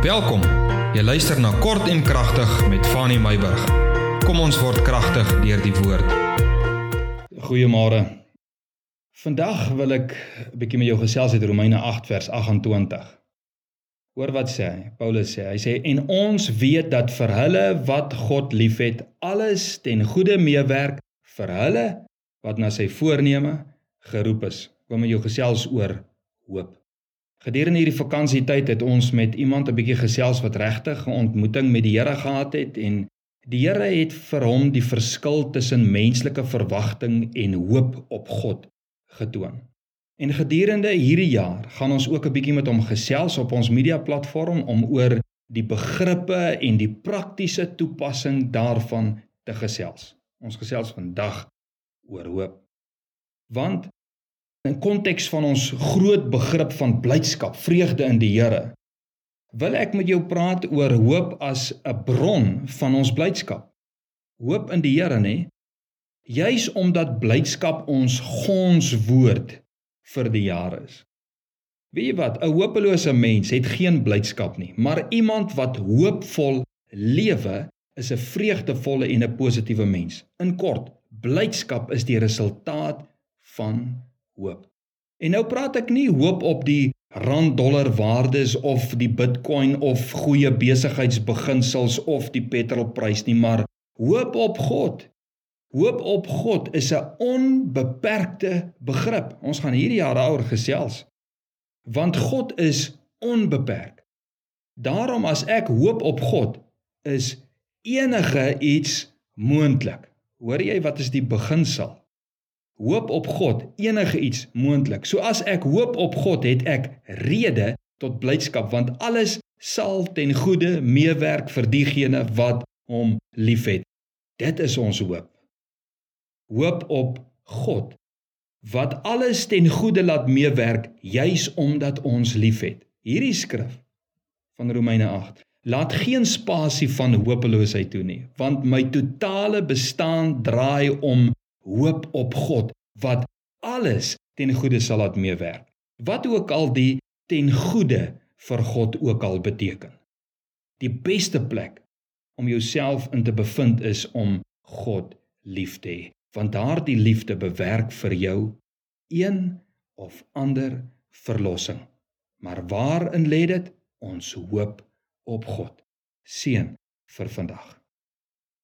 Welkom. Jy luister na Kort en Kragtig met Fanny Meyburg. Kom ons word kragtig deur die woord. Goeiemôre. Vandag wil ek 'n bietjie met jou gesels uit Romeine 8 vers 28. Hoor wat sê hy? Paulus sê, hy sê en ons weet dat vir hulle wat God liefhet, alles ten goeie meewerk vir hulle wat na sy voorneme geroep is. Kom met jou gesels oor hoop. Gedurende hierdie vakansietyd het ons met iemand 'n bietjie gesels wat regtig 'n ontmoeting met die Here gehad het en die Here het vir hom die verskil tussen menslike verwagting en hoop op God getoon. En gedurende hierdie jaar gaan ons ook 'n bietjie met hom gesels op ons media platform om oor die begrippe en die praktiese toepassing daarvan te gesels. Ons gesels vandag oor hoop. Want in konteks van ons groot begrip van blydskap, vreugde in die Here, wil ek met jou praat oor hoop as 'n bron van ons blydskap. Hoop in die Here, nê? Juis omdat blydskap ons gonswoord vir die jaar is. Weet jy wat? 'n Hopelose mens het geen blydskap nie, maar iemand wat hoopvol lewe is 'n vreugdevolle en 'n positiewe mens. In kort, blydskap is die resultaat van hoop. En nou praat ek nie hoop op die rand dollar waardes of die bitcoin of goeie besigheidsbeginsels of die petrolprys nie, maar hoop op God. Hoop op God is 'n onbeperkte begrip. Ons gaan hierdie jaar daaroor gesels. Want God is onbeperk. Daarom as ek hoop op God, is enige iets moontlik. Hoor jy wat is die beginsel? Hoop op God enige iets moontlik. So as ek hoop op God, het ek rede tot blydskap want alles sal ten goeie meewerk vir diegene wat hom liefhet. Dit is ons hoop. Hoop op God wat alles ten goeie laat meewerk juis omdat ons liefhet. Hierdie skrif van Romeine 8 laat geen spasie van hopeloosheid toe nie, want my totale bestaan draai om hoop op God wat alles ten goeie sal laat meewerk. Wat ook al die ten goeie vir God ook al beteken. Die beste plek om jouself in te bevind is om God lief te hê, want daardie liefde bewerk vir jou een of ander verlossing. Maar waarin lê dit? Ons hoop op God. Seën vir vandag.